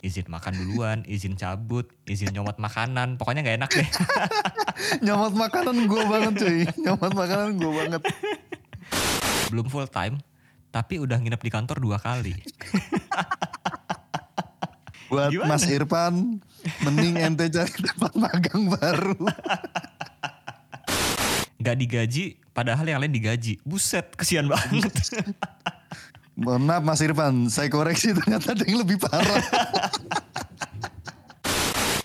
izin makan duluan, izin cabut, izin nyomot makanan, pokoknya nggak enak deh. Nyomot makanan gue banget cuy. Nyomot makanan gue banget. Belum full time, tapi udah nginep di kantor dua kali. Buat Gimana? Mas Irfan, mending ente cari tempat magang baru. Nggak digaji, padahal yang lain digaji. Buset, kesian banget. Mohon maaf Mas Irfan, saya koreksi ternyata ada yang lebih parah.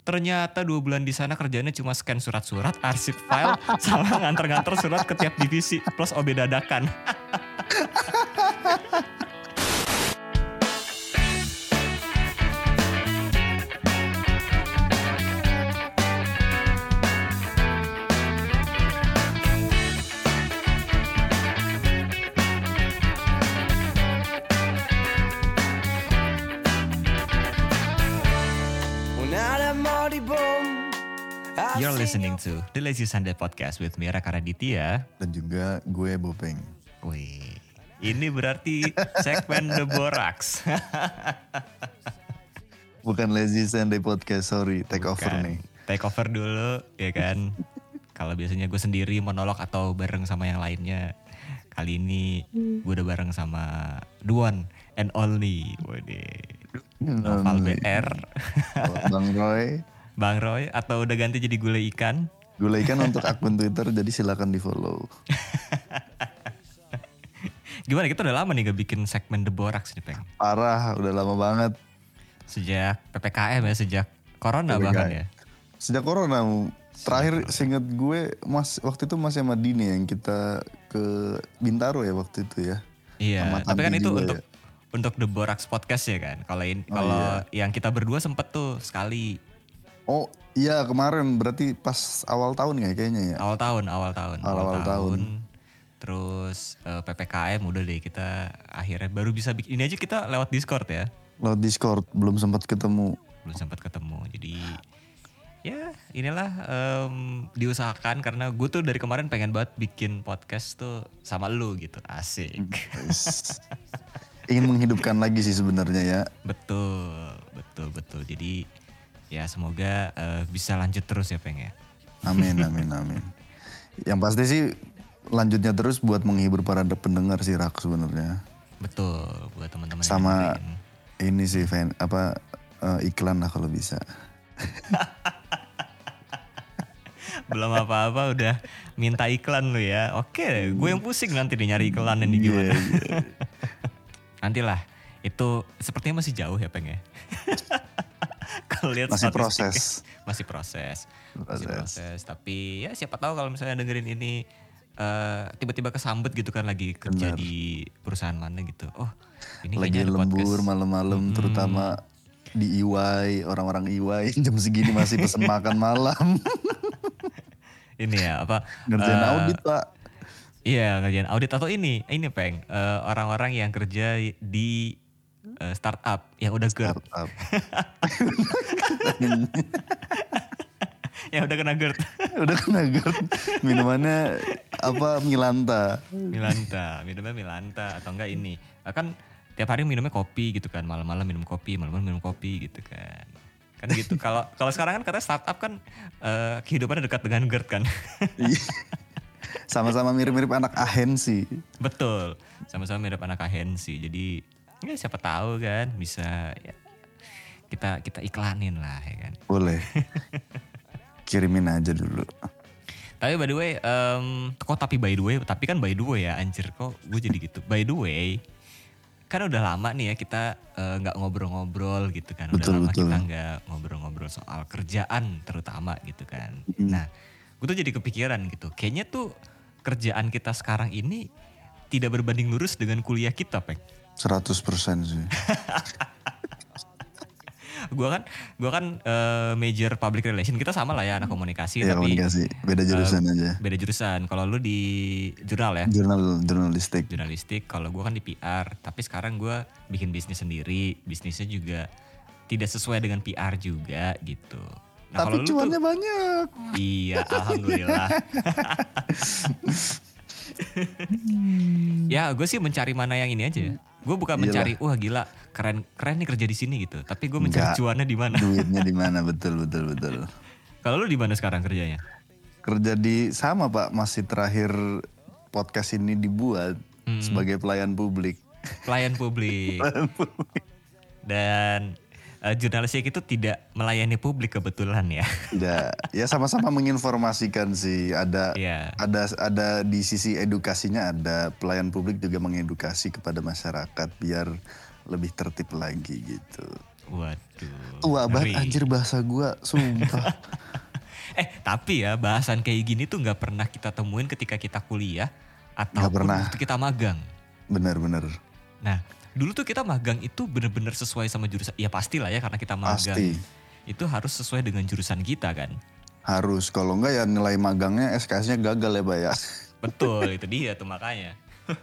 Ternyata dua bulan di sana kerjanya cuma scan surat-surat, arsip file, sama nganter-nganter surat ke tiap divisi, plus OB dadakan. Listening to The Lazy Sunday Podcast with Mira Karaditya. Dan juga gue Bopeng. Wih, ini berarti segmen The Borax. Bukan Lazy Sunday Podcast, sorry. Take over Kan, nih. Take over dulu, ya kan? Kalau biasanya gue sendiri monolog atau bareng sama yang lainnya. Kali ini gue udah bareng sama the one and only. Waduh. Noval BR, Bang Roy. Bang Roy, atau udah ganti jadi gulai ikan? Gula ikan untuk akun Twitter, jadi silakan di follow. Gimana kita udah lama nih gak bikin segmen The Borax nih Peng. Parah, udah lama banget. Sejak PPKM ya, sejak Corona PPKM. bahkan ya. Sejak Corona, terakhir seinget gue mas waktu itu masih sama Dini yang kita ke Bintaro ya waktu itu ya. Iya, Sama tapi kan itu untuk ya. untuk The Borax Podcast ya kan. Kalau Oh, kalau yang kita berdua sempet tuh sekali Oh iya kemarin berarti pas awal tahun ya kayaknya ya. awal tahun, awal tahun, Awal-awal tahun. Terus eh, PPKM udah deh kita akhirnya baru bisa bikin ini aja kita lewat Discord ya. Lewat Discord belum sempat ketemu. Belum sempat ketemu. Jadi ya inilah em, diusahakan karena gue tuh dari kemarin pengen banget bikin podcast tuh sama lu gitu. Asik. Guys. Ingin menghidupkan lagi sih sebenarnya ya. Betul, betul, betul. Jadi ya semoga eh, bisa lanjut terus ya Peng ya. Amin amin amin. Yang pasti sih lanjutnya terus buat menghibur para pendengar sih Rak sebenarnya. Betul, buat teman-teman Sama ini sih fan apa eh, iklan lah kalau bisa. belum apa-apa udah minta iklan lu ya. Oke, gue yang pusing nanti nih nyari iklan ini Iya, gimana. Nantilah. Itu sepertinya masih jauh ya Peng ya. Kalau lihat Masih statistiknya, proses. Masih proses. Masih Proses. Tapi ya siapa tahu kalau misalnya dengerin ini eh, tiba-tiba kesambet gitu kan lagi kerja Benar. di perusahaan mana gitu. Oh, ini Lagi lembur malam-malam terutama di EY orang-orang EY jam segini masih pesen makan malam Ini ya apa? ngerjain eh, audit pak Iya ngerjain audit atau ini ini peng eh, orang-orang yang kerja di eh, startup yang udah GERD, startup. Yang udah kena GERD, udah kena GERD minumannya apa Milanta? Milanta, minumnya Milanta atau enggak ini, kan tiap hari minumnya kopi gitu kan, malam-malam minum kopi, malam-malam minum kopi gitu kan, kan gitu. Kalau kalau sekarang kan katanya startup kan eh, kehidupannya dekat dengan GERD kan, Iya. sama-sama mirip-mirip anak ahensi. Betul, sama-sama mirip anak ahensi, jadi ya siapa tahu kan bisa ya, kita kita iklanin lah ya kan. boleh kirimin aja dulu Tapi by the way, em, kok tapi by the way, tapi kan by the way ya anjir kok gue jadi gitu. By the way, kan udah lama nih ya kita eh, nggak ngobrol-ngobrol gitu kan. Udah Betul, lama betul. kita nggak ngobrol-ngobrol soal kerjaan terutama gitu kan. Mm. Nah, gue tuh jadi kepikiran gitu. Kayaknya tuh kerjaan kita sekarang ini tidak berbanding lurus dengan kuliah kita, Peng. 100% sih. Gue kan, gua kan eh, major public relation, kita sama lah ya anak komunikasi, ya tapi komunikasi. Beda jurusan aja. beda jurusan. Kalau lu di jurnal ya, jurnal jurnalistik. Jurnalistik. Kalau gue kan di PR tapi sekarang gue bikin bisnis sendiri. Bisnisnya juga tidak sesuai dengan PR juga gitu. Nah tapi lu tuh cuannya banyak. Iya alhamdulillah. Ya gue sih mencari mana yang ini aja. Gue bukan Iyalah. mencari wah gila keren keren nih kerja di sini gitu. Tapi gue mencari Enggak. cuannya di mana. Duitnya di mana betul betul betul. Kalau lu di mana sekarang kerjanya? Kerja di sama Pak, masih terakhir podcast ini dibuat Hmm. sebagai pelayan publik. Pelayan publik. Dan eh, jurnalistik itu tidak melayani publik kebetulan ya. Tidak, ya sama-sama menginformasikan sih. Ada Iya. ada ada di sisi edukasinya ada pelayan publik juga mengedukasi kepada masyarakat biar lebih tertib lagi gitu. Waduh. Tua banget anjir bahasa gua, sumpah. Eh tapi ya bahasan kayak gini tuh nggak pernah kita temuin ketika kita kuliah atau pernah. kita magang. Bener-bener. Nah dulu tuh kita magang itu bener-bener sesuai sama jurusan. Ya pastilah ya karena kita magang. Pasti. Itu harus sesuai dengan jurusan kita kan. Harus kalau enggak ya nilai magangnya SKS-nya gagal ya, Pak ya. Betul itu dia tuh makanya.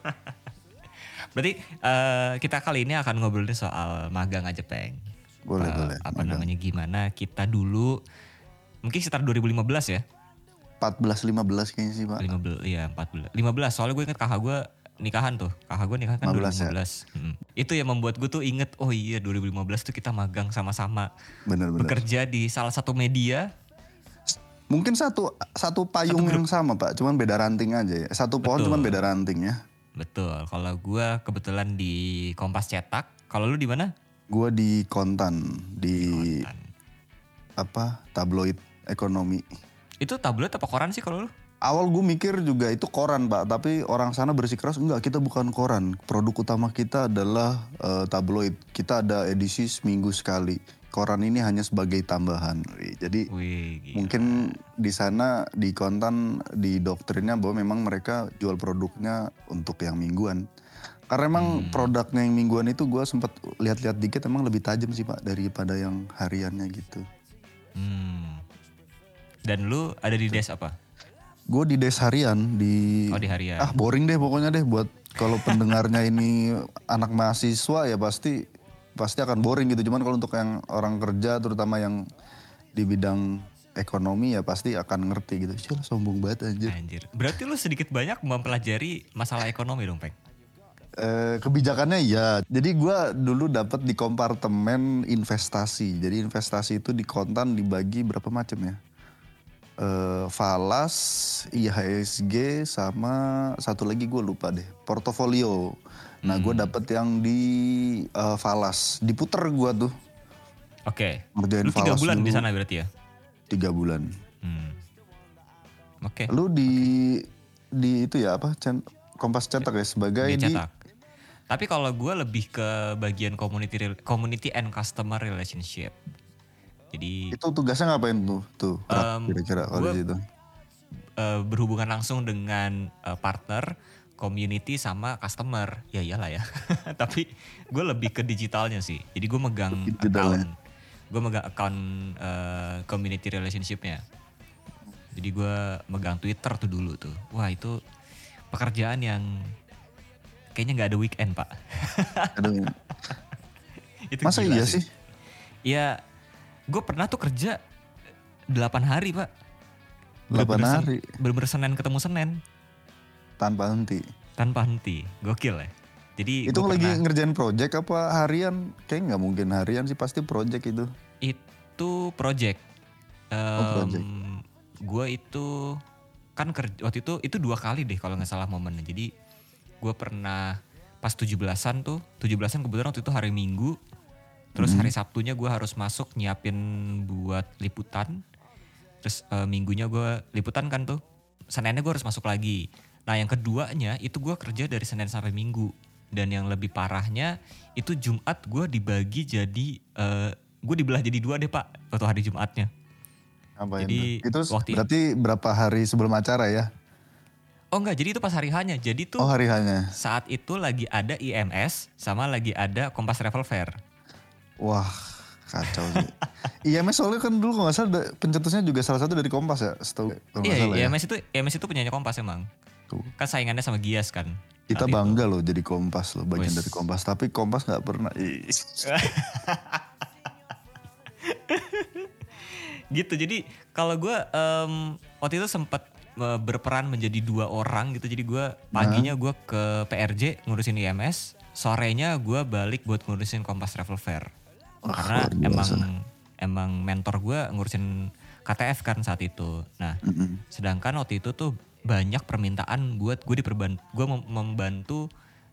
Berarti eh, kita kali ini akan ngobrolin soal magang aja peng. Boleh, Eh, boleh. Apa Magang. namanya gimana kita dulu mungkin sekitar 2015 ya. 14 15 kayaknya sih, Pak. 15 iya 14 15 soalnya gue inget kakak gue nikahan tuh kakak gue nikahan kan 15 ya? 2015 Mm. itu yang membuat gue tuh inget oh iya 2015 tuh kita magang sama-sama bekerja di salah satu media Mungkin satu satu payung yang sama, Pak. Cuman beda ranting aja ya. Satu pohon Betul. cuman beda ranting ya. betul kalau gue kebetulan di Kompas cetak kalau lu di mana Gua di Kontan, di Kontan. apa? Tabloid ekonomi. itu tablet apa koran sih kalau lu Awal gue mikir juga itu koran pak, tapi orang sana bersikeras enggak kita bukan koran. Produk utama kita adalah eh, tabloid. Kita ada edisi seminggu sekali. Koran ini hanya sebagai tambahan. Jadi Wih, gila. mungkin di sana di kontan di doktrinnya bahwa memang mereka jual produknya untuk yang mingguan. Karena emang Hmm. produknya yang mingguan itu gue sempat lihat-lihat dikit emang lebih tajam sih pak daripada yang hariannya gitu. Hmm. Dan lu ada di des apa? Gue di des harian di Oh di harian. ah boring deh pokoknya deh buat kalau pendengarnya ini anak mahasiswa ya pasti pasti akan boring gitu cuman kalau untuk yang orang kerja terutama yang di bidang ekonomi ya pasti akan ngerti gitu Cil sombong banget anjir Anjir. Berarti lu sedikit banyak mempelajari masalah ekonomi dong, Peng? Eh, kebijakannya ya jadi gua dulu dapat di kompartemen investasi jadi investasi itu di kontan dibagi berapa macam ya eh falas, IHSG sama satu lagi gue lupa deh, portofolio. Nah gue dapet yang di eh, falas, diputer gue tuh Oke. ngerjain Lu tiga falas bulan dulu. di sana berarti ya? Tiga bulan. Hmm. Oke. Lu di di itu ya apa? Cen- Kompas cetak ya sebagai di cetak. Tapi kalau gue lebih ke bagian community community and customer relationship. Jadi itu tugasnya ngapain tuh? Tuh Em, kira-kira kalau eh, berhubungan langsung dengan eh, partner, community sama customer. Ya iyalah ya. Tapi gue lebih ke digitalnya sih. Jadi gue megang Digitalnya. account. Gue megang account eh, community relationshipnya. Jadi gue megang Twitter tuh dulu tuh. Wah itu pekerjaan yang kayaknya nggak ada weekend pak. Aduh, itu masa iya sih? Ya, gue pernah tuh kerja 8 hari pak. 8 Bener-bener sen- hari Bener-bener Senin ketemu Senin tanpa henti. tanpa henti. Gokil ya. Jadi Itu lagi pernah- ngerjain project apa harian? Kayak nggak mungkin harian sih pasti project itu. itu project. Oh, project. Gue itu kan kerja waktu itu itu dua kali deh kalau nggak salah momennya. Jadi gue pernah pas 17-an tuh, 17-an kebetulan waktu itu hari Minggu. Terus hari Sabtunya gue harus masuk nyiapin buat liputan. Terus eh, minggunya gue liputan kan tuh. Seninnya gue harus masuk lagi. Nah yang keduanya itu gue kerja dari Senin sampai Minggu. Dan yang lebih parahnya itu Jumat gue dibagi jadi eh gue dibelah jadi dua deh pak waktu hari Jumatnya. Ngapain Jadi? Itu waktu- berarti berapa hari sebelum acara ya? Oh enggak jadi itu pas hari hanya. Jadi tuh Oh hari hanya. saat itu lagi ada IMS sama lagi ada Kompas Travel Fair. Wah kacau sih. IMS soalnya kan dulu kalau nggak salah pencetusnya juga salah satu dari Kompas ya, setahu nggak Iya, salah ya. IMS itu IMS itu punyanya Kompas emang. Tuh. Kan saingannya sama Gias kan. Kita saat itu. bangga loh jadi Kompas loh, bagian Wes. dari Kompas. Tapi Kompas nggak pernah. Gitu jadi kalau gue em, waktu itu sempat eh, berperan menjadi dua orang gitu. Jadi gue paginya gue ke PRJ ngurusin IMS, sorenya gue balik buat ngurusin Kompas Travel Fair. Karena luar biasa. emang emang mentor gue ngurusin KTF kan saat itu. Nah, sedangkan waktu itu tuh banyak permintaan buat gue diperban gue mem- membantu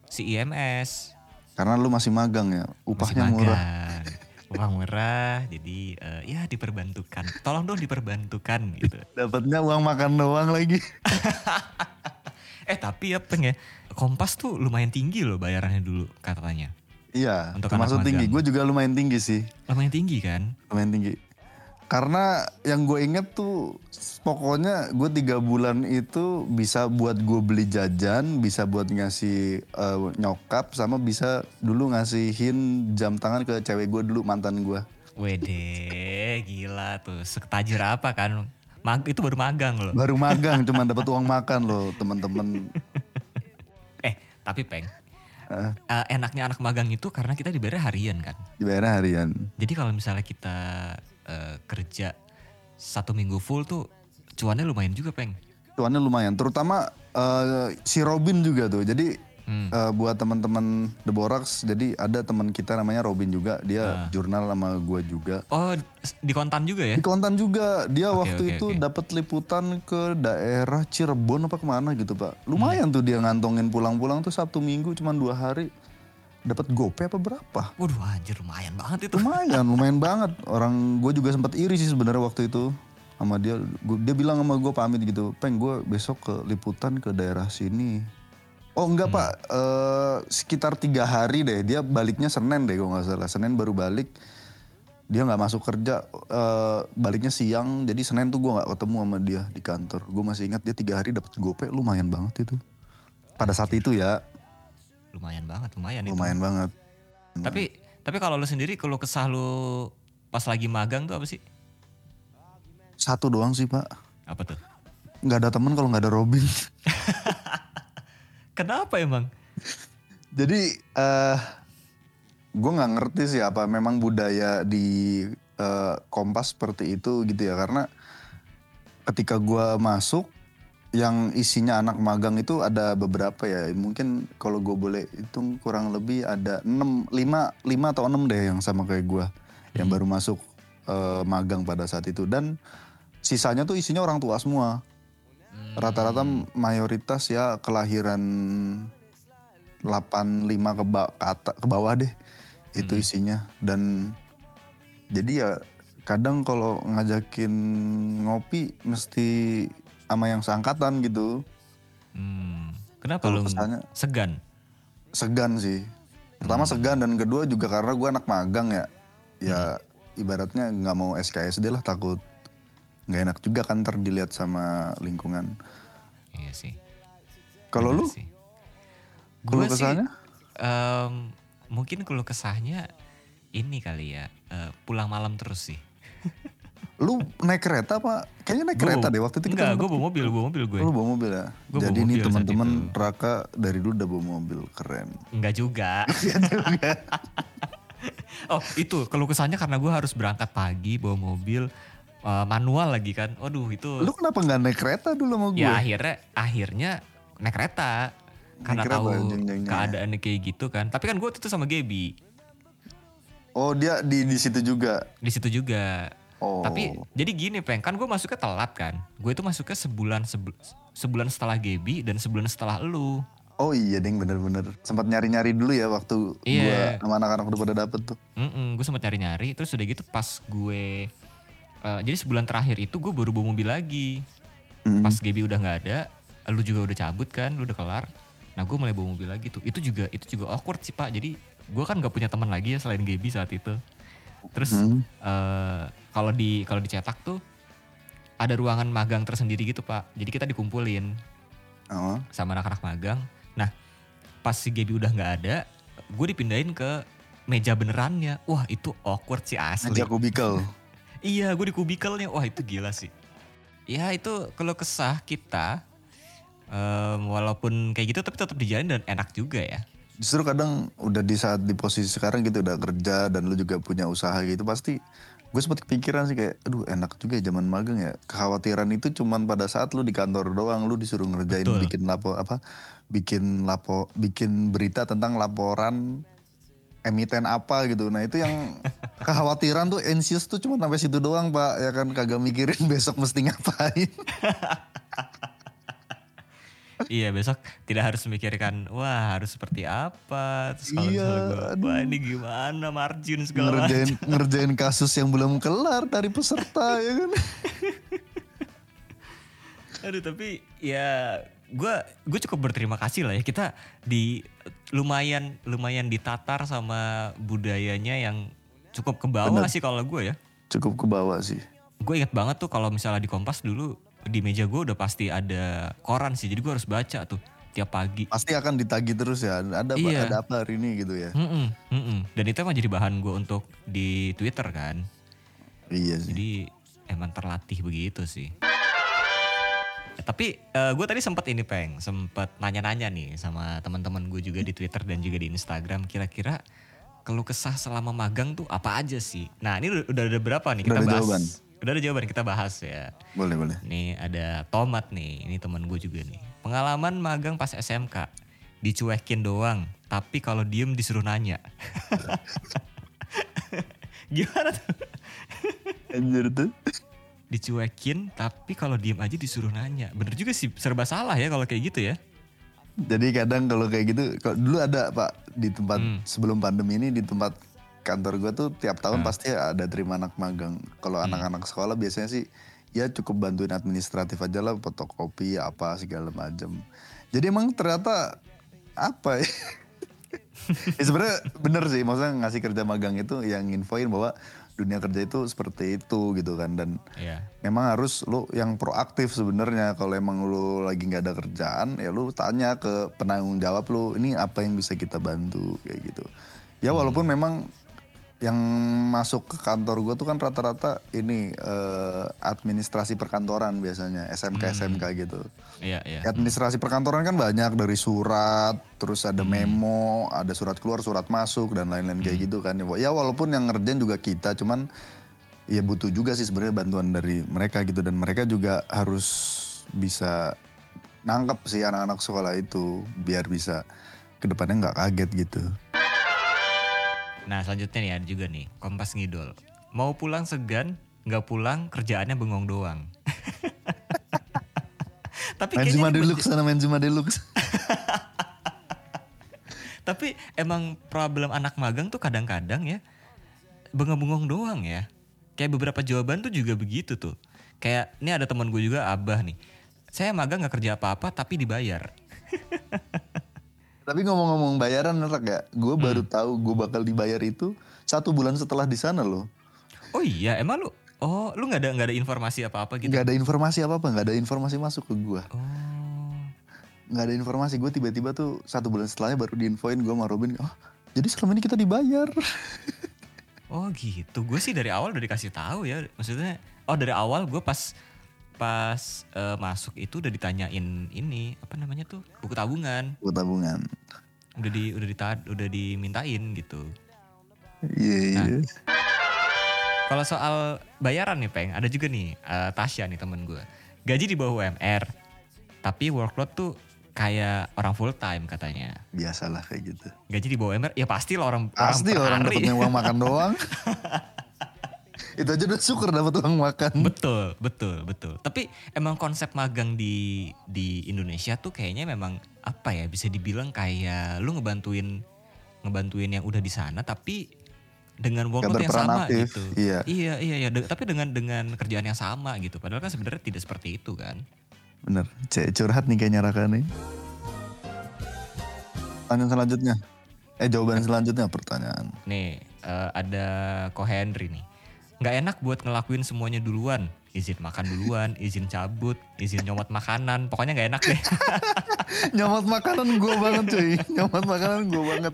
si IMS Karena lu masih magang ya, Masih upahnya murah. magang. Upah murah, jadi eh, ya diperbantukan. Tolong dong diperbantukan gitu. Dapatnya uang makan doang lagi. Eh tapi ya peng ya, Kompas tuh lumayan tinggi loh bayarannya dulu katanya. Iya, Untuk termasuk tinggi. Gue juga lumayan tinggi sih, Lumayan tinggi kan? lumayan tinggi. Karena yang gue inget tuh, pokoknya gue tiga bulan itu bisa buat gue beli jajan, bisa buat ngasih eh, nyokap, sama bisa dulu ngasihin jam tangan ke cewek gue dulu mantan gue. Wede, gila tuh. Setajir apa kan? Mag itu baru magang loh. Baru magang cuma dapat uang makan loh teman-teman. Eh, tapi peng. Eh. eh, enaknya anak magang itu karena kita dibayar harian kan. Dibayar harian. Jadi kalau misalnya kita eh, kerja satu minggu full tuh cuannya lumayan juga peng. Cuannya lumayan, terutama eh, si Robin juga tuh. Jadi Hmm. eh, buat teman-teman The Borax, jadi ada teman kita namanya Robin juga, dia jurnal sama gue juga. Oh di kontan juga ya? Di kontan juga, dia Oke, waktu oke, itu oke. dapat liputan ke daerah Cirebon apa ke mana gitu pak. Hmm. Lumayan tuh dia ngantongin pulang-pulang tuh Sabtu Minggu cuma dua hari. Dapat gope apa berapa? Waduh anjir lumayan banget itu. Lumayan, lumayan banget. Orang gue juga sempat iri sih sebenarnya waktu itu sama dia. Gua- dia bilang sama gue pamit gitu, peng gue besok ke liputan ke daerah sini. Oh enggak pak, Eh, sekitar tiga hari deh. Dia baliknya Senin deh kalau nggak salah. Senin baru balik. Dia nggak masuk kerja, eh, baliknya siang. Jadi Senin tuh gue nggak ketemu sama dia di kantor. Gue masih ingat dia tiga hari dapat gope, lumayan banget itu. Pada saat itu ya, Lumayan banget, lumayan, itu. lumayan banget. Tapi tapi kalau lu sendiri kalau kesah lu pas lagi magang tuh apa sih? Satu doang sih pak. Apa tuh? Nggak ada temen kalau nggak ada Robin. Kenapa emang? Jadi eh gue nggak ngerti sih apa memang budaya di eh, Kompas seperti itu gitu ya. Karena ketika gue masuk yang isinya anak magang itu ada beberapa ya. Mungkin kalau gue boleh hitung kurang lebih ada 6, 5, 5 atau 6 deh yang sama kayak gue yang baru masuk eh, magang pada saat itu. Dan sisanya tuh isinya orang tua semua rata-rata mayoritas ya kelahiran 85 ke, ba- ke, bawah deh itu isinya. Dan jadi ya kadang kalau ngajakin ngopi mesti sama yang seangkatan gitu. Hmm, kenapa lu kesannya- segan? segan sih. Pertama segan dan kedua juga karena gue anak magang ya. Ya ibaratnya nggak mau SKSD lah takut nggak enak juga kan ntar dilihat sama lingkungan Iya sih. kalau lu. Keluh Gua sih, kesahnya? em, mungkin keluh kesahnya ini kali ya eh, pulang malam terus sih. lu naik kereta apa kayaknya naik kereta deh waktu itu kita Enggak, gue bawa mobil, bawa mobil gue. Lu bawa mobil ya? Gua Jadi saat teman-teman. Raka dari dulu udah bawa mobil, keren. Enggak juga. oh itu keluh kesahnya karena gue harus berangkat pagi bawa mobil eh, manual lagi kan. Waduh itu. Lu kenapa nggak naik kereta dulu sama gue? ya akhirnya akhirnya naik kereta karena kereta, tahu jeng-jengnya. keadaannya kayak gitu kan. Tapi kan gue itu sama Gaby Oh dia di di situ juga. di situ juga. Oh. Tapi jadi gini peng kan gue masuknya telat kan. Gue itu masuknya sebulan sebulan setelah Gaby dan sebulan setelah lu. Oh iya deng bener-bener. Sempat nyari-nyari dulu ya waktu Iya. gua sama anak-anak udah pada dapet tuh. gue sempat nyari-nyari terus udah gitu pas gue eh, jadi sebulan terakhir itu gue baru bawa mobil lagi. Mm. Pas Gaby udah nggak ada, lu juga udah cabut kan, lu udah kelar. Nah gue mulai bawa mobil lagi tuh. Itu juga itu juga awkward sih pak. Jadi gue kan nggak punya teman lagi ya selain Gaby saat itu. Terus Hmm. eh, kalau di kalau dicetak tuh ada ruangan magang tersendiri gitu pak. Jadi kita dikumpulin Oh. sama anak-anak magang. Nah, pas si Gaby udah nggak ada, gue dipindahin ke meja benerannya. Wah, itu awkward sih asli. Meja kubikel. Iya, gue di kubikelnya. Wah, itu gila sih. Ya, itu kalau kesah kita em, walaupun kayak gitu tapi tetap dijalin dan enak juga ya. Justru kadang udah di saat di posisi sekarang gitu udah kerja dan lu juga punya usaha gitu pasti gue sempat kepikiran sih kayak aduh enak juga ya zaman magang ya kekhawatiran itu cuman pada saat lu di kantor doang lu disuruh ngerjain Betul. bikin lapo apa bikin lapo bikin berita tentang laporan emiten apa gitu. Nah itu yang kekhawatiran tuh anxious tuh cuma sampai situ doang pak. Ya kan kagak mikirin besok mesti ngapain. Iya besok tidak harus memikirkan wah harus seperti apa? Terus kalau Iya, gua, ini gimana margin segala macam. ngerjain ngerjain kasus yang belum kelar dari peserta ya kan? Aduh tapi ya gue gue cukup berterima kasih lah ya. Kita di lumayan lumayan ditatar sama budayanya yang cukup ke bawah Bener. sih kalau gue ya. cukup ke bawah sih Gue inget banget tuh kalau misalnya di Kompas dulu di meja gue udah pasti ada koran sih jadi gue harus baca tuh tiap pagi. pasti akan ditagi terus ya ada apa Iya. ada apa hari ini gitu ya Mm-mm, mm-mm. Dan itu emang jadi bahan gue untuk di Twitter kan. iya sih Jadi emang terlatih begitu sih. Tapi gue tadi sempat ini peng, sempat nanya-nanya nih sama teman-teman gue juga di Twitter dan juga di Instagram. Kira-kira keluh kesah selama magang tuh apa aja sih? Nah ini udah, udah ada berapa nih kita Udah ada bahas? jawaban. Udah ada jawaban kita bahas ya. boleh boleh Nih ada Tomat nih, ini teman gue juga nih. Pengalaman magang pas SMK, dicuekin doang, tapi kalau diem disuruh nanya. Gimana tuh? anjir tuh Dicuekin, tapi kalau diem aja disuruh nanya. Bener juga sih, serba salah ya kalau kayak gitu ya. Jadi kadang kalau kayak gitu, kalau dulu ada pak di tempat Hmm. sebelum pandemi ini di tempat kantor gue tuh tiap tahun Ah. pasti ada terima anak magang. Kalau Hmm. anak-anak sekolah biasanya sih ya cukup bantuin administratif aja lah, fotokopi apa segala macam. Jadi emang ternyata apa ya? ya sebenarnya bener sih, maksudnya ngasih kerja magang itu yang infoin bahwa dunia kerja itu seperti itu gitu kan. Dan Iya. memang harus lu yang proaktif sebenarnya. Kalau emang lu lagi nggak ada kerjaan ya lu tanya ke penanggung jawab lu ini apa yang bisa kita bantu? Kayak gitu. Ya walaupun memang yang masuk ke kantor gue tuh kan rata-rata ini eh, administrasi perkantoran biasanya SMK SMK gitu. Iya, iya. administrasi perkantoran kan banyak dari surat terus ada memo ada surat keluar surat masuk dan lain-lain kayak gitu kan. Ya walaupun yang ngerjain juga kita cuman ya butuh juga sih sebenarnya bantuan dari mereka gitu. Dan mereka juga harus bisa nangkep sih anak-anak sekolah itu biar bisa ke depannya nggak kaget gitu Nah selanjutnya nih ada juga nih, Kompas Ngidol. Mau pulang segan, nggak pulang kerjaannya bengong doang. Tapi ini deluxe sana main cuma deluxe Tapi emang problem anak magang tuh kadang-kadang ya bengong-bengong doang ya. Kayak beberapa jawaban tuh juga begitu tuh. Kayak ini ada teman gue juga Abah nih. Saya magang nggak kerja apa-apa tapi dibayar. tapi ngomong-ngomong bayaran enak ya gue baru tahu gue bakal dibayar itu satu bulan setelah di sana loh Oh iya, emang lu Oh, lu nggak ada nggak ada informasi apa-apa gitu? nggak ada informasi apa apa nggak ada informasi masuk ke gue Oh. nggak ada informasi gue tiba-tiba tuh satu bulan setelahnya baru diinfoin gue sama Robin oh jadi selama ini kita dibayar Oh gitu, gue sih dari awal udah dikasih tahu ya. Maksudnya, oh dari awal gue pas pas eh, masuk itu udah ditanyain ini apa namanya tuh buku tabungan, buat tabungan udah di udah dita, udah dimintain gitu. iya iya Kalau soal bayaran nih peng, ada juga nih eh, Tasya nih temen gue, gaji di bawah UMR, tapi workload tuh kayak orang full time katanya. biasalah kayak gitu Gaji di bawah UMR, ya pasti lah orang pasti orang hari. dapetnya uang makan doang itu aja udah syukur dapat uang makan Betul, betul, betul. Tapi emang konsep magang di di Indonesia tuh kayaknya memang apa ya bisa dibilang kayak lu ngebantuin ngebantuin yang udah di sana tapi dengan workload yang sama aktif, gitu. iya. iya, iya, iya. De- tapi dengan dengan kerjaan yang sama gitu. Padahal kan sebenarnya tidak seperti itu kan. bener Cek curhat nih kayaknya Raka nih pertanyaan selanjutnya eh jawaban selanjutnya pertanyaan Nih, eh, ada Ko Henry nih. Nggak enak buat ngelakuin semuanya duluan. Izin makan duluan, izin cabut, izin nyomot makanan. Pokoknya nggak enak deh. nyomot makanan gue banget cuy nyomot makanan gue banget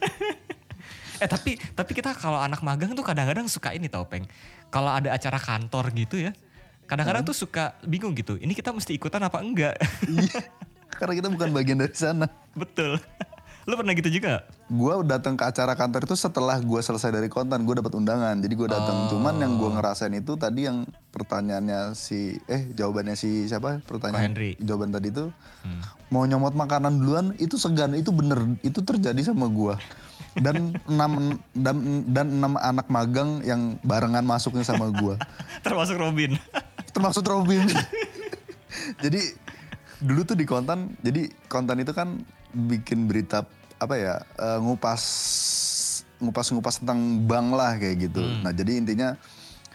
Eh tapi tapi kita kalau anak magang tuh kadang-kadang suka ini tau peng. Kalau ada acara kantor gitu ya, kadang-kadang tuh suka bingung gitu. Ini kita mesti ikutan apa enggak? Iya, karena kita bukan bagian dari sana Betul. Lu pernah gitu juga? gue datang ke acara kantor itu setelah gue selesai dari kontan gue dapat undangan jadi gue datang Oh. cuman yang gue ngerasain itu tadi yang pertanyaannya si eh jawabannya si siapa pertanyaan Ko Henry. jawaban tadi itu Hmm. mau nyomot makanan duluan itu segan itu bener itu terjadi sama gue dan enam dan dan enam anak magang yang barengan masuknya sama gue Termasuk Robin. termasuk Robin. jadi dulu tuh di kontan, jadi kontan itu kan bikin berita apa ya eh, ngupas ngupas-ngupas tentang bank lah kayak gitu. Hmm. Nah jadi intinya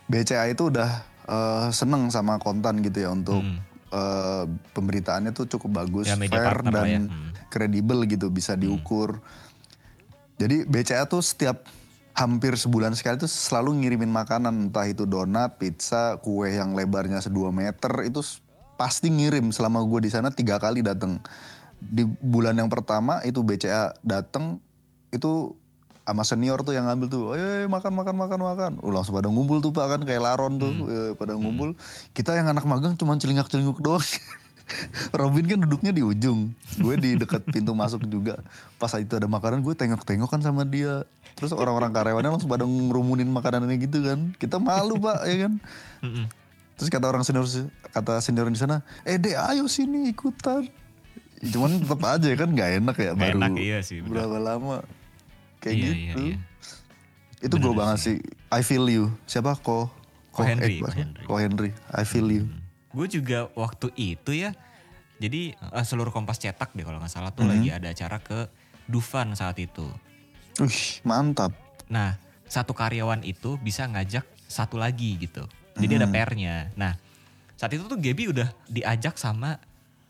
BCA itu udah eh, seneng sama kontan gitu ya untuk Hmm. eh, pemberitaannya tuh cukup bagus, Ya, fair partner lah ya. dan Hmm. kredibel gitu bisa diukur. Jadi BCA tuh setiap hampir sebulan sekali tuh selalu ngirimin makanan entah itu donat, pizza, kue yang lebarnya 2 meter itu pasti ngirim selama gue di sana tiga kali datang. Di bulan yang pertama itu BCA datang itu sama senior tuh yang ngambil tuh, ayo, makan makan makan makan. Oh, langsung pada ngumpul tuh pak kan kayak laron tuh eh, pada ngumpul. Kita yang anak magang cuma celingak celinguk doang. Robin kan duduknya di ujung, gue di dekat pintu masuk juga. Pas itu ada makanan gue tengok-tengok kan sama dia. Terus orang-orang karyawannya langsung pada ngerumunin makanannya gitu kan. Kita malu pak ya kan. Mm-mm. Terus kata orang senior kata senior di sana, eh deh ayo sini ikutan. Cuman tetap aja kan nggak enak ya baru enak, iya sih, berapa lama kayak Iya, gitu. iya, iya. Itu gue banget sih. I feel you. Siapa ko? Ko Henry, eh, Ko Henry. Ko Henry. I feel you. Gue juga waktu itu ya, jadi eh, seluruh Kompas cetak deh kalau nggak salah tuh Mhm. lagi ada acara ke Dufan saat itu. Wih mantap. Nah, satu karyawan itu bisa ngajak satu lagi gitu. Jadi ada Hmm. pairnya. Nah, saat itu tuh Gaby udah diajak sama,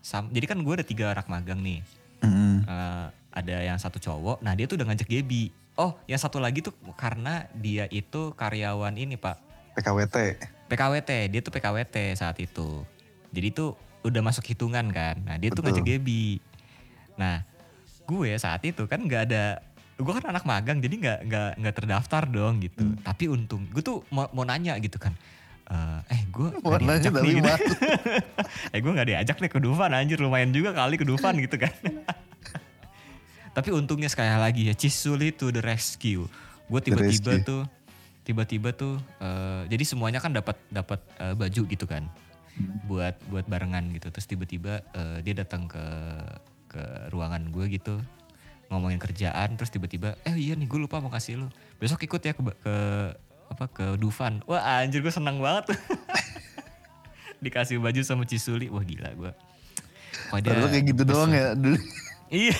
sam- jadi kan gue ada tiga anak magang nih. Mm. Eh, ada yang satu cowok, nah dia tuh udah ngajak Gaby. Oh, yang satu lagi tuh karena dia itu karyawan ini pak, PKWT. PKWT, dia tuh PKWT saat itu. Jadi tuh udah masuk hitungan kan. Nah dia tuh Betul. ngajak Gaby. Nah gue saat itu kan nggak ada, gue kan anak magang jadi nggak nggak nggak terdaftar dong gitu. Hmm. Tapi untung gue tuh mau, mau nanya gitu kan. Eh, eh gue nanya diajak nih gitu. eh gue nggak diajak nih ke Dufan anjir lumayan juga kali ke Dufan gitu kan. Tapi untungnya sekali lagi ya Cisuli to the rescue. Gue tiba-tiba tuh tiba-tiba tuh eh, jadi semuanya kan dapat dapat eh, baju gitu kan buat buat barengan gitu terus tiba-tiba eh, dia datang ke ke ruangan gue gitu ngomongin kerjaan terus tiba-tiba eh iya nih gue lupa mau kasih lu besok ikut ya ke ke apa ke Dufan wah anjir gue senang banget dikasih baju sama Cisuli wah gila gue Padahal kayak gitu doang ya dulu. Iya.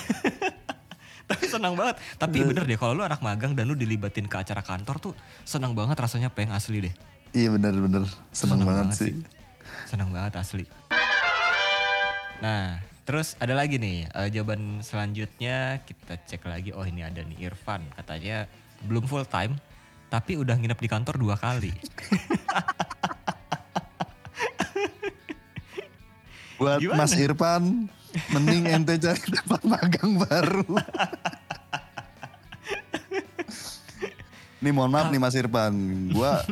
Tapi senang banget. Tapi bener deh kalau lu anak magang dan lu dilibatin ke acara kantor tuh senang banget rasanya peng asli deh. Iya bener-bener. Seneng, Seneng banget, banget sih. Senang banget asli. Nah, terus ada lagi nih eh, jawaban selanjutnya kita cek lagi. Oh ini ada nih Irfan katanya belum full time tapi udah nginep di kantor dua kali. Buat Gimana? Mas Irfan, mending ente cari tempat magang baru. nih mohon maaf nih Mas Irfan, gua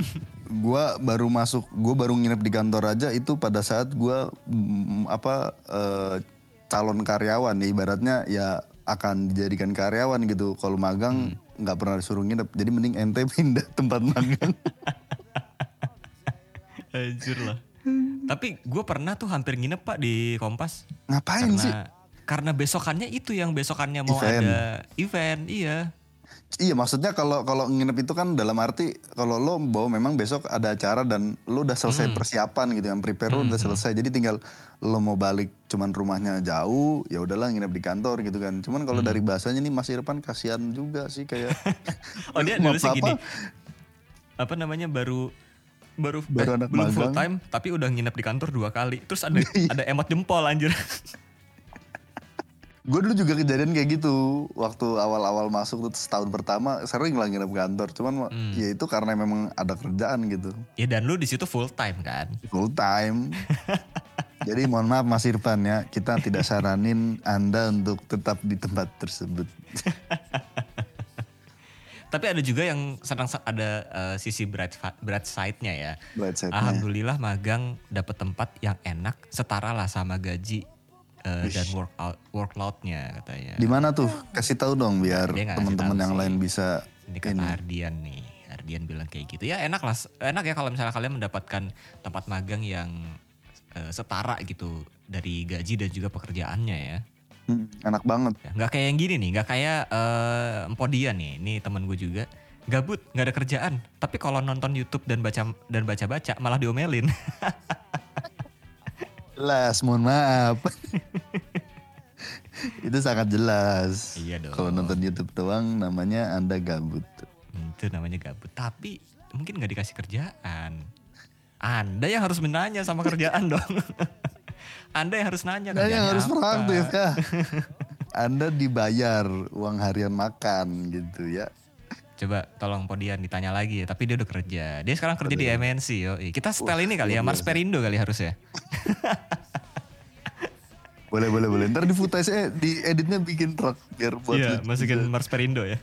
gua baru masuk, gua baru nginep di kantor aja itu pada saat gua mm, apa eh, calon karyawan nih ibaratnya ya akan dijadikan karyawan gitu. Kalau magang nggak pernah disuruh nginep, jadi mending ente pindah tempat magang. Anjir lah. Tapi gue pernah tuh hampir nginep pak di Kompas. Ngapain karena sih? karena besokannya itu yang besokannya mau Event. ada event iya Iya maksudnya kalau kalau nginep itu kan dalam arti kalau lo bawa memang besok ada acara dan lo udah selesai persiapan gitu yang prepare lo udah selesai. Jadi tinggal lo mau balik cuman rumahnya jauh ya udahlah nginep di kantor gitu kan. Cuman kalau dari bahasanya nih Mas Irfan kasihan juga sih kayak oh dia mau nulisnya gini. Apa-apa, apa namanya baru baru, Baru eh, anak belum full magang. time tapi udah nginep di kantor dua kali. Terus ada ada emot jempol anjir gue dulu juga kejadian kayak gitu. Waktu awal-awal masuk tuh setahun pertama sering lah nginep kantor. Cuman ya itu karena memang ada kerjaan gitu. Ya dan lu di situ full time kan? Full time. Jadi mohon maaf Mas Irfan ya, kita tidak saranin Anda untuk tetap di tempat tersebut. tapi ada juga yang senang ada eh, sisi bright bright side-nya ya. Bright side-nya. alhamdulillah magang dapat tempat yang enak setara lah sama gaji eh, dan workout workloadnya katanya. Di mana tuh? Kasih tahu dong biar teman-teman yang lain bisa Ini kata Ardian nih. Ardian bilang kayak gitu. Ya enak lah. Enak ya kalau misalnya kalian mendapatkan tempat magang yang eh, setara gitu dari gaji dan juga pekerjaannya ya. Hmm, enak banget. Ya, Nggak kayak yang gini nih, nggak kayak eh Empodian nih. Ini teman gue juga gabut, nggak ada kerjaan. Tapi kalau nonton YouTube dan baca dan baca-baca malah diomelin. Jelas, mohon maaf. itu sangat jelas. Iya dong. Kalau nonton YouTube doang namanya Anda gabut. Itu namanya gabut. Tapi mungkin nggak dikasih kerjaan. Anda yang harus menanya sama kerjaan dong. Anda yang harus nanya Anda yang harus apa. proaktif ya. Anda dibayar uang harian makan gitu ya. Coba tolong Podian ditanya lagi ya. Tapi dia udah kerja. Dia sekarang kerja di MNC yo. Kita setel ini kali ya. Mars Perindo kali harus ya. Boleh boleh boleh. Ntar di footage eh, di editnya bikin truk biar buat Iya, lucu. masukin Mars Perindo ya.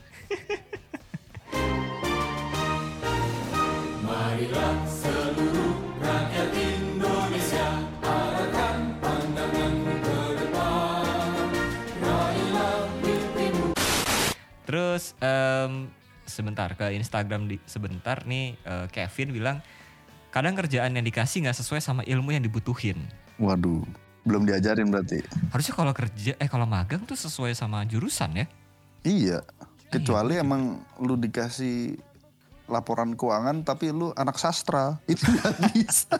Terus em, sebentar ke Instagram di sebentar nih eh, Kevin bilang kadang kerjaan yang dikasih nggak sesuai sama ilmu yang dibutuhin. Waduh, belum diajarin berarti. Harusnya kalau kerja eh kalau magang tuh sesuai sama jurusan ya. Iya. Kecuali emang lu dikasih laporan keuangan tapi lu anak sastra itu nggak bisa.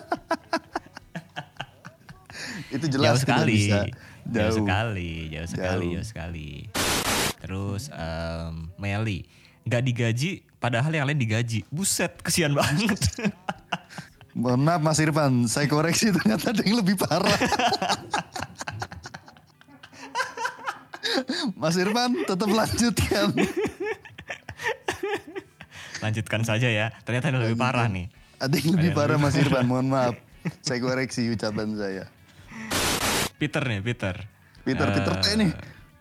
itu jelas jauh sekali. bisa. Jauh. Jauh. sekali, jauh sekali, Jauh. jauh sekali. Terus em, Meli nggak digaji, padahal yang lain digaji. Buset, kesian banget. Mohon maaf Mas Irfan, saya koreksi ternyata ada yang lebih parah. Mas Irfan tetap lanjutkan. Lanjutkan saja ya. Ternyata ada lebih parah nih. Ada yang lebih parah Mas Irfan, mohon maaf. Saya koreksi ucapan saya. Peter nih, Peter. Peter, Peter T nih.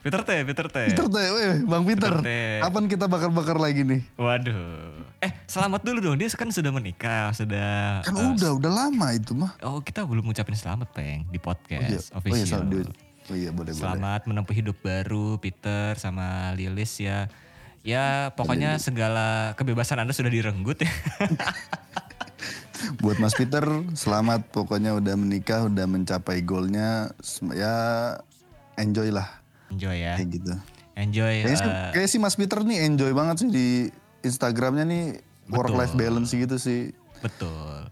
Peter T, Peter T. Peter T, weh, Bang Peter. Peter T. Kapan kita bakar-bakar lagi nih? Waduh. Eh, selamat dulu dong. Dia kan sudah menikah, sudah. Kan eh, udah, udah lama itu mah. Oh, kita belum ngucapin selamat, Peng, di Oh iya, podcast oh iya, official. sorry, dude. oh iya boleh boleh. Selamat menempuh hidup baru Peter sama Lilis ya. Ya pokoknya segala kebebasan Anda sudah direnggut ya. Buat Mas Peter, selamat pokoknya udah menikah, udah mencapai goalnya. Ya enjoy lah Enjoy ya. kayak gitu. Enjoy. Kayaknya sih, eh, kayak si Mas Peter nih enjoy banget sih di Instagramnya nih work life balance gitu sih. betul.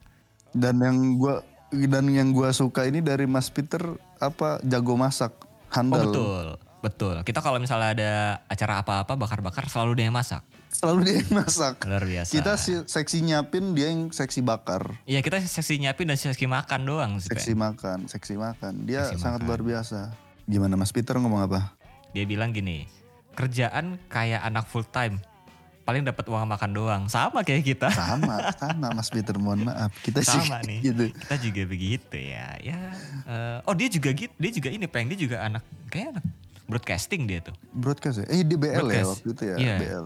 Dan yang gua dan yang gua suka ini dari Mas Peter apa jago masak, Oh handal. betul. Betul. Kita kalau misalnya ada acara apa-apa bakar-bakar selalu dia yang masak. Selalu dia yang masak. Luar biasa. Kita si- seksi nyiapin, dia yang seksi bakar. Iya kita seksi nyiapin dan seksi makan doang sih. Seksi makan, seksi makan. Dia Seksi sangat makan. luar biasa. Gimana Mas Peter ngomong apa? Dia bilang gini, kerjaan kayak anak full time. Paling dapat uang makan doang. Sama kayak kita. Sama, sama Mas Peter. Mohon maaf. Kita Sama nih. gitu. Kita juga begitu ya. Ya. eh, oh dia juga gitu. Dia juga ini peng. Dia juga anak kayak anak broadcasting dia tuh. Broadcast ya? Eh di BL ya Broadcast. waktu itu ya? Iya. BL.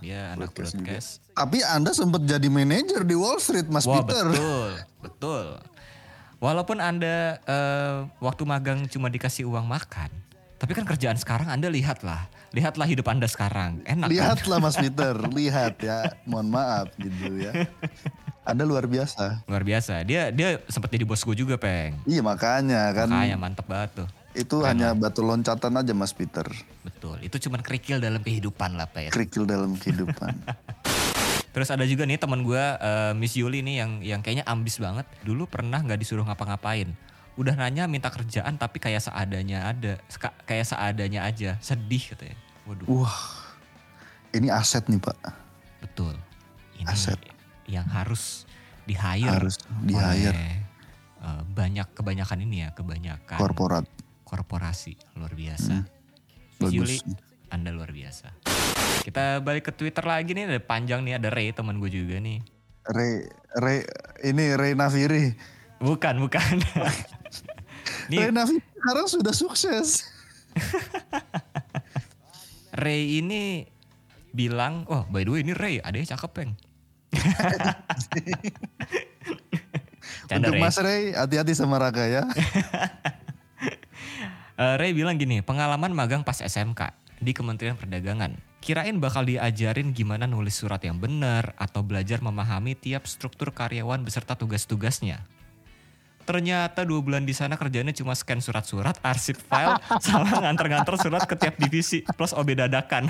Dia anak Broadcast broadcast. juga. Tapi Anda sempat jadi manajer di Wall Street Mas Wah Peter. betul, betul. Walaupun anda eh, waktu magang cuma dikasih uang makan, tapi kan kerjaan sekarang anda lihatlah, lihatlah hidup anda sekarang, enak. kan? Lihatlah Mas Peter, lihat ya. Mohon maaf gitu ya. Anda luar biasa. Luar biasa. Dia dia sempat jadi bos gue juga peng. Iya makanya kan Makanya mantep banget tuh. itu hanya batu loncatan aja Mas Peter. Betul. Itu cuman kerikil dalam kehidupan lah peng. Kerikil dalam kehidupan. Terus ada juga nih teman gue eh, Miss Yuli nih yang yang kayaknya ambis banget. Dulu pernah nggak disuruh ngapa-ngapain. Udah nanya minta kerjaan tapi kayak seadanya ada, kayak seadanya aja. Sedih katanya. Waduh. Wah, ini aset nih Pak. Betul. Ini Aset. yang harus di hire. Harus di-hire. oleh, eh, banyak kebanyakan ini ya, kebanyakan Korporat. korporasi luar biasa. Hmm, bagus. Yuli, Anda luar biasa. Kita balik ke Twitter lagi nih, ada panjang nih, ada Ray teman gue juga nih. Ray, Ray, ini Ray Naviri. Bukan, bukan. Ray nih Naviri sekarang sudah sukses. Ray ini bilang, oh by the way ini Ray, adanya cakep peng. Canda Untuk Ray. Mas Ray, hati-hati sama Raka ya. Eh, Ray bilang gini, pengalaman magang pas SMK di Kementerian Perdagangan. Kirain bakal diajarin gimana nulis surat yang benar atau belajar memahami tiap struktur karyawan beserta tugas-tugasnya. Ternyata dua bulan di sana kerjanya cuma scan surat-surat, arsip file, sama nganter-nganter surat ke tiap divisi plus OB dadakan.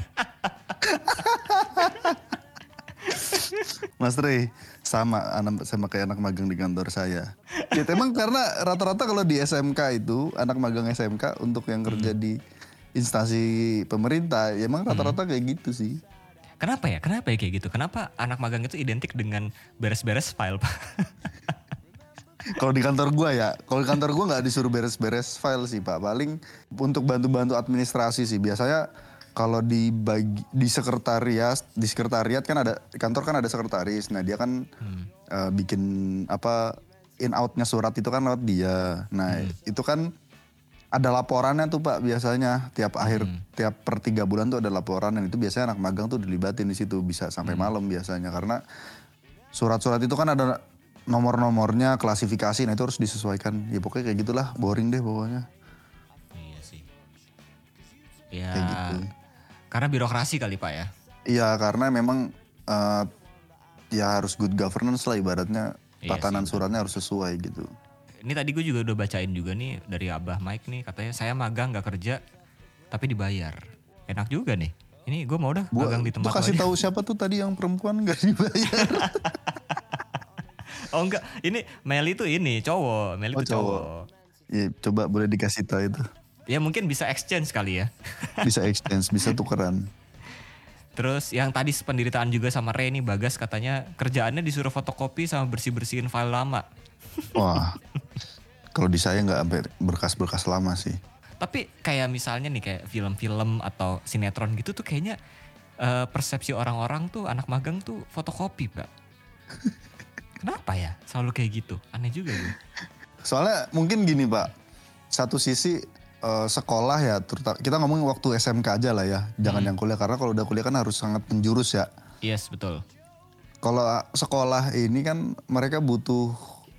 Mas Rey sama anak sama kayak anak magang di kantor saya. Ya emang karena rata-rata kalau di SMK itu anak magang SMK untuk yang kerja di instansi pemerintah, ya emang rata-rata kayak gitu sih. Kenapa ya? Kenapa ya kayak gitu? Kenapa anak magang itu identik dengan beres-beres file, Pak? Kalau di kantor gua ya, kalau di kantor gua nggak disuruh beres-beres file sih pak. Paling untuk bantu-bantu administrasi sih. Biasanya kalau di bagi di sekretariat, di sekretariat kan ada di kantor kan ada sekretaris. Nah dia kan eh, bikin apa in outnya surat itu kan lewat dia. Nah itu kan ada laporannya tuh pak biasanya tiap akhir tiap per tiga bulan tuh ada laporan dan itu biasanya anak magang tuh dilibatin di situ bisa sampai malam biasanya karena surat-surat itu kan ada nomor-nomornya klasifikasi nah itu harus disesuaikan ya pokoknya kayak gitulah boring deh pokoknya iya sih. Ya, Kayak gitu. karena birokrasi kali Pak ya. iya karena memang eh, ya harus good governance lah ibaratnya Iya tatanan suratnya harus sesuai gitu Ini tadi gue juga udah bacain juga nih dari Abah Mike nih katanya saya magang gak kerja tapi dibayar. Enak juga nih. Ini gue mau dah gua, magang di tempat kasih lo aja. tahu siapa tuh tadi yang perempuan gak dibayar Oh enggak, ini Meli tuh ini cowok, Meli Oh, tuh cowok. cowok. ya coba boleh dikasih tahu itu Ya mungkin bisa exchange kali ya. bisa exchange bisa tukeran Terus yang tadi penderitaan juga sama Ray nih Bagas katanya kerjaannya disuruh fotokopi sama bersih-bersihin file lama. wah kalau di saya nggak sampai berkas-berkas lama sih Tapi kayak misalnya nih kayak film-film atau sinetron gitu tuh kayaknya eh, persepsi orang-orang tuh anak magang tuh fotokopi, Pak. Kenapa ya? Selalu kayak gitu. Aneh juga gitu. Soalnya mungkin gini pak, satu sisi eh, sekolah ya, terutama kita ngomong waktu SMK aja lah ya, jangan yang kuliah karena kalau udah kuliah kan harus sangat menjurus ya. Yes, betul. Kalau sekolah ini kan mereka butuh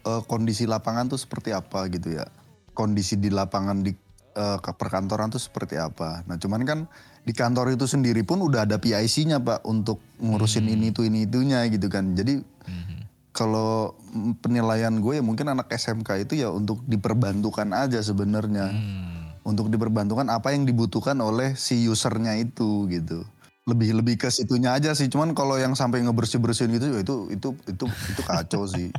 eh, kondisi lapangan tuh seperti apa gitu ya, kondisi di lapangan di ke perkantoran tuh seperti apa. Nah cuman kan di kantor itu sendiri pun udah ada PIC-nya pak untuk ngurusin ini tuh ini itunya gitu kan. Jadi kalau penilaian gue ya mungkin anak SMK itu ya untuk diperbantukan aja sebenarnya. Hmm. Untuk diperbantukan apa yang dibutuhkan oleh si usernya itu gitu. Lebih lebih ke situnya aja sih. Cuman kalau yang sampai ngebersih-bersihin gitu ya itu itu itu itu kacau sih.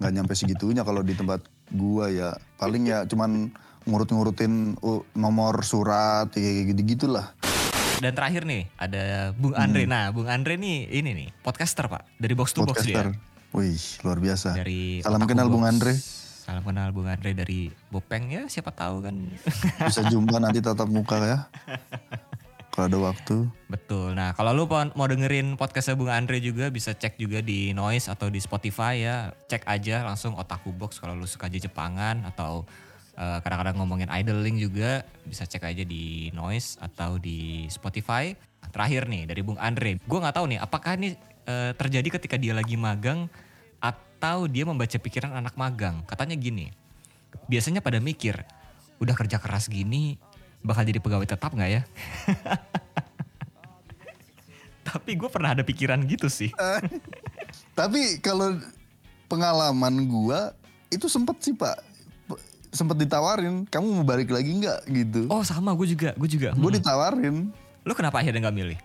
nggak nyampe segitunya kalau di tempat gua ya. Paling ya cuman ngurut-ngurutin nomor surat ya kayak gitu-gitulah. Dan terakhir nih ada Bung Andre. Nah, Bung Andre nih ini nih podcaster, Pak. Dari Box to Box dia. Wih, luar biasa. Dari Salam Otaku kenal Bung. Andre. Salam kenal Bung Andre dari Bopeng ya, siapa tahu kan. Bisa jumpa nanti tatap muka ya. Kalau ada waktu. Betul. Nah, kalau lu mau dengerin podcastnya Bung Andre juga bisa cek juga di Noise atau di Spotify ya. Cek aja langsung Otaku Box kalau lu suka aja Jepangan atau eh, kadang-kadang ngomongin idling juga bisa cek aja di Noise atau di Spotify. Terakhir nih dari Bung Andre. Gue nggak tahu nih apakah ini eh, terjadi ketika dia lagi magang atau dia membaca pikiran anak magang. Katanya gini. Biasanya pada mikir, udah kerja keras gini bakal jadi pegawai tetap nggak ya? Tapi gue pernah ada pikiran gitu sih. Tapi kalau pengalaman gua itu sempet sih pak, sempet ditawarin, kamu mau balik lagi nggak gitu? Oh sama gue juga, gue juga. Gue Hmm. ditawarin, Lu kenapa akhirnya nggak milih?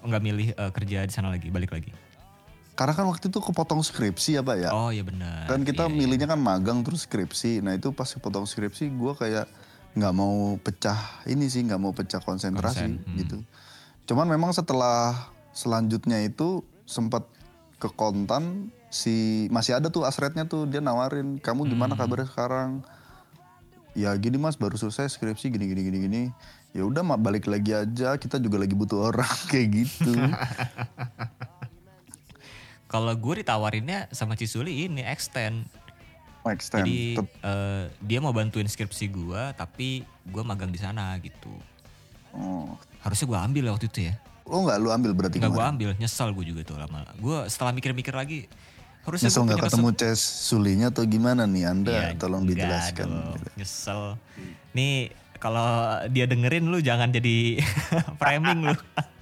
Oh, Nggak milih eh, kerja di sana lagi, balik lagi? Karena kan waktu itu kepotong skripsi ya pak ya. Oh iya benar. kan kita Iya, iya. milihnya kan magang terus skripsi. Nah itu pas kepotong skripsi gua kayak nggak mau pecah ini sih, nggak mau pecah konsentrasi Konsen, hmm. gitu. Cuman memang setelah selanjutnya itu sempat ke kontan si masih ada tuh asretnya tuh dia nawarin kamu gimana Hmm. kabarnya sekarang ya gini mas baru selesai skripsi gini gini gini gini ya udah balik lagi aja kita juga lagi butuh orang kayak gitu Kalau gue ditawarinnya sama Cisuli ini extend. Oh, extend. Jadi eh, dia mau bantuin skripsi gue, tapi gue magang di sana gitu. oh. Harusnya gue ambil ya waktu itu ya. lo nggak lu ambil berarti Nggak gue ambil, nyesal gue juga tuh lama. Gue setelah mikir-mikir lagi, harusnya Nyesel nggak ketemu Ces Sulinya atau gimana nih Anda? Iya, tolong dijelaskan. dong, Nyesel. Nih kalau dia dengerin lu jangan jadi framing lu.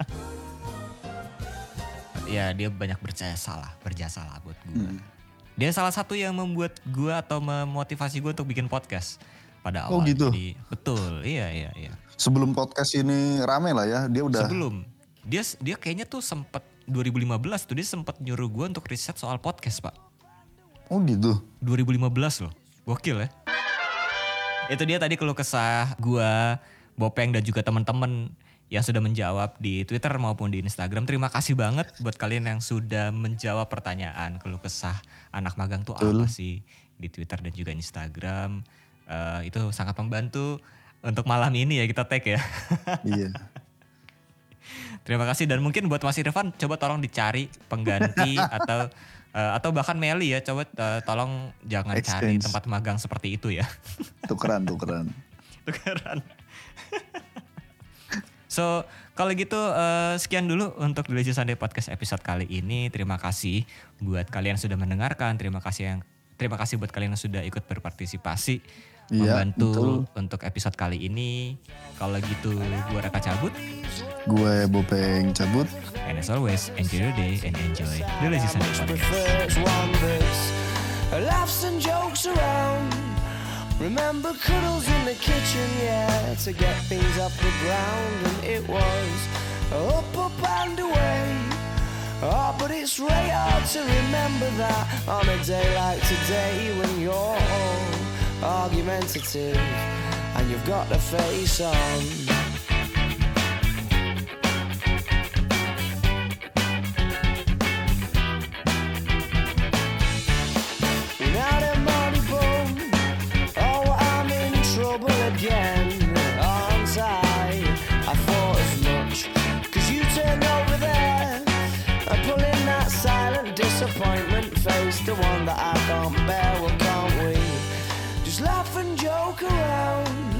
ya dia banyak berjasa lah, berjasa lah buat gue. Hmm. Dia salah satu yang membuat gue atau memotivasi gue untuk bikin podcast pada Oh, awal. gitu? Jadi, betul, iya iya iya. Sebelum podcast ini rame lah ya, dia udah Sebelum dia dia kayaknya tuh sempet 2015 tuh dia sempet nyuruh gue untuk riset soal podcast pak. Oh gitu. 2015 loh. Gokil ya. Itu dia tadi keluh kesah gua, Bopeng dan juga teman-teman yang sudah menjawab di Twitter maupun di Instagram. Terima kasih banget buat kalian yang sudah menjawab pertanyaan keluh kesah anak magang tuh apa sih di Twitter dan juga Instagram. Eh, itu sangat membantu untuk malam ini ya kita tag ya. iya. Terima kasih dan mungkin buat Mas Irfan coba tolong dicari pengganti atau eh, atau bahkan Meli ya coba eh, tolong jangan cari Exchange. tempat magang seperti itu ya. Tukeran, tukeran. Tukeran. So kalau gitu eh, sekian dulu untuk The Lazy Sunday Podcast episode kali ini. Terima kasih buat kalian yang sudah mendengarkan. Terima kasih yang terima kasih buat kalian yang sudah ikut berpartisipasi Iya, membantu betul. untuk episode kali ini. Kalau gitu gua Raka cabut. Gue Bopeng cabut. And as always, enjoy your day and enjoy The Lazy Sunday Podcast. prefers one that's laughs and jokes around. Remember cuddles in the kitchen, yeah, to get things off the ground, and it was up, up and away. Oh, but it's really hard to remember that on a day like today when you're all argumentative and you've got the face on. The one that I can't bear. Well, can't we? Just laugh and joke around.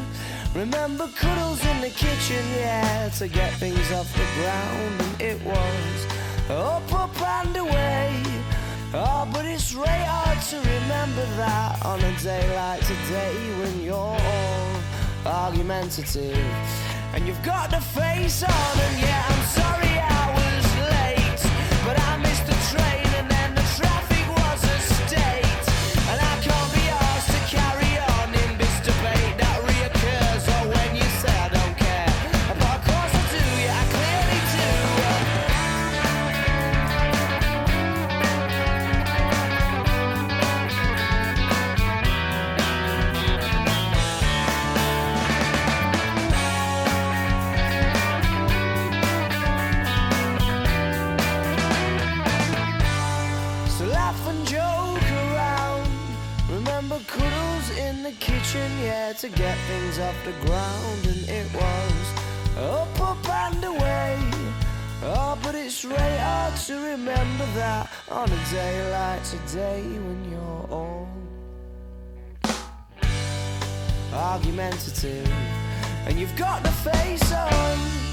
Remember cuddles in the kitchen, yeah, to get things off the ground. And it was up, up and away. Oh, but it's really hard to remember that on a day like today when you're all argumentative and you've got the face on. And yeah, I'm sorry to get things off the ground. And it was up, up and away. Oh, but it's really hard to remember that on a day like today when you're all argumentative and you've got the face of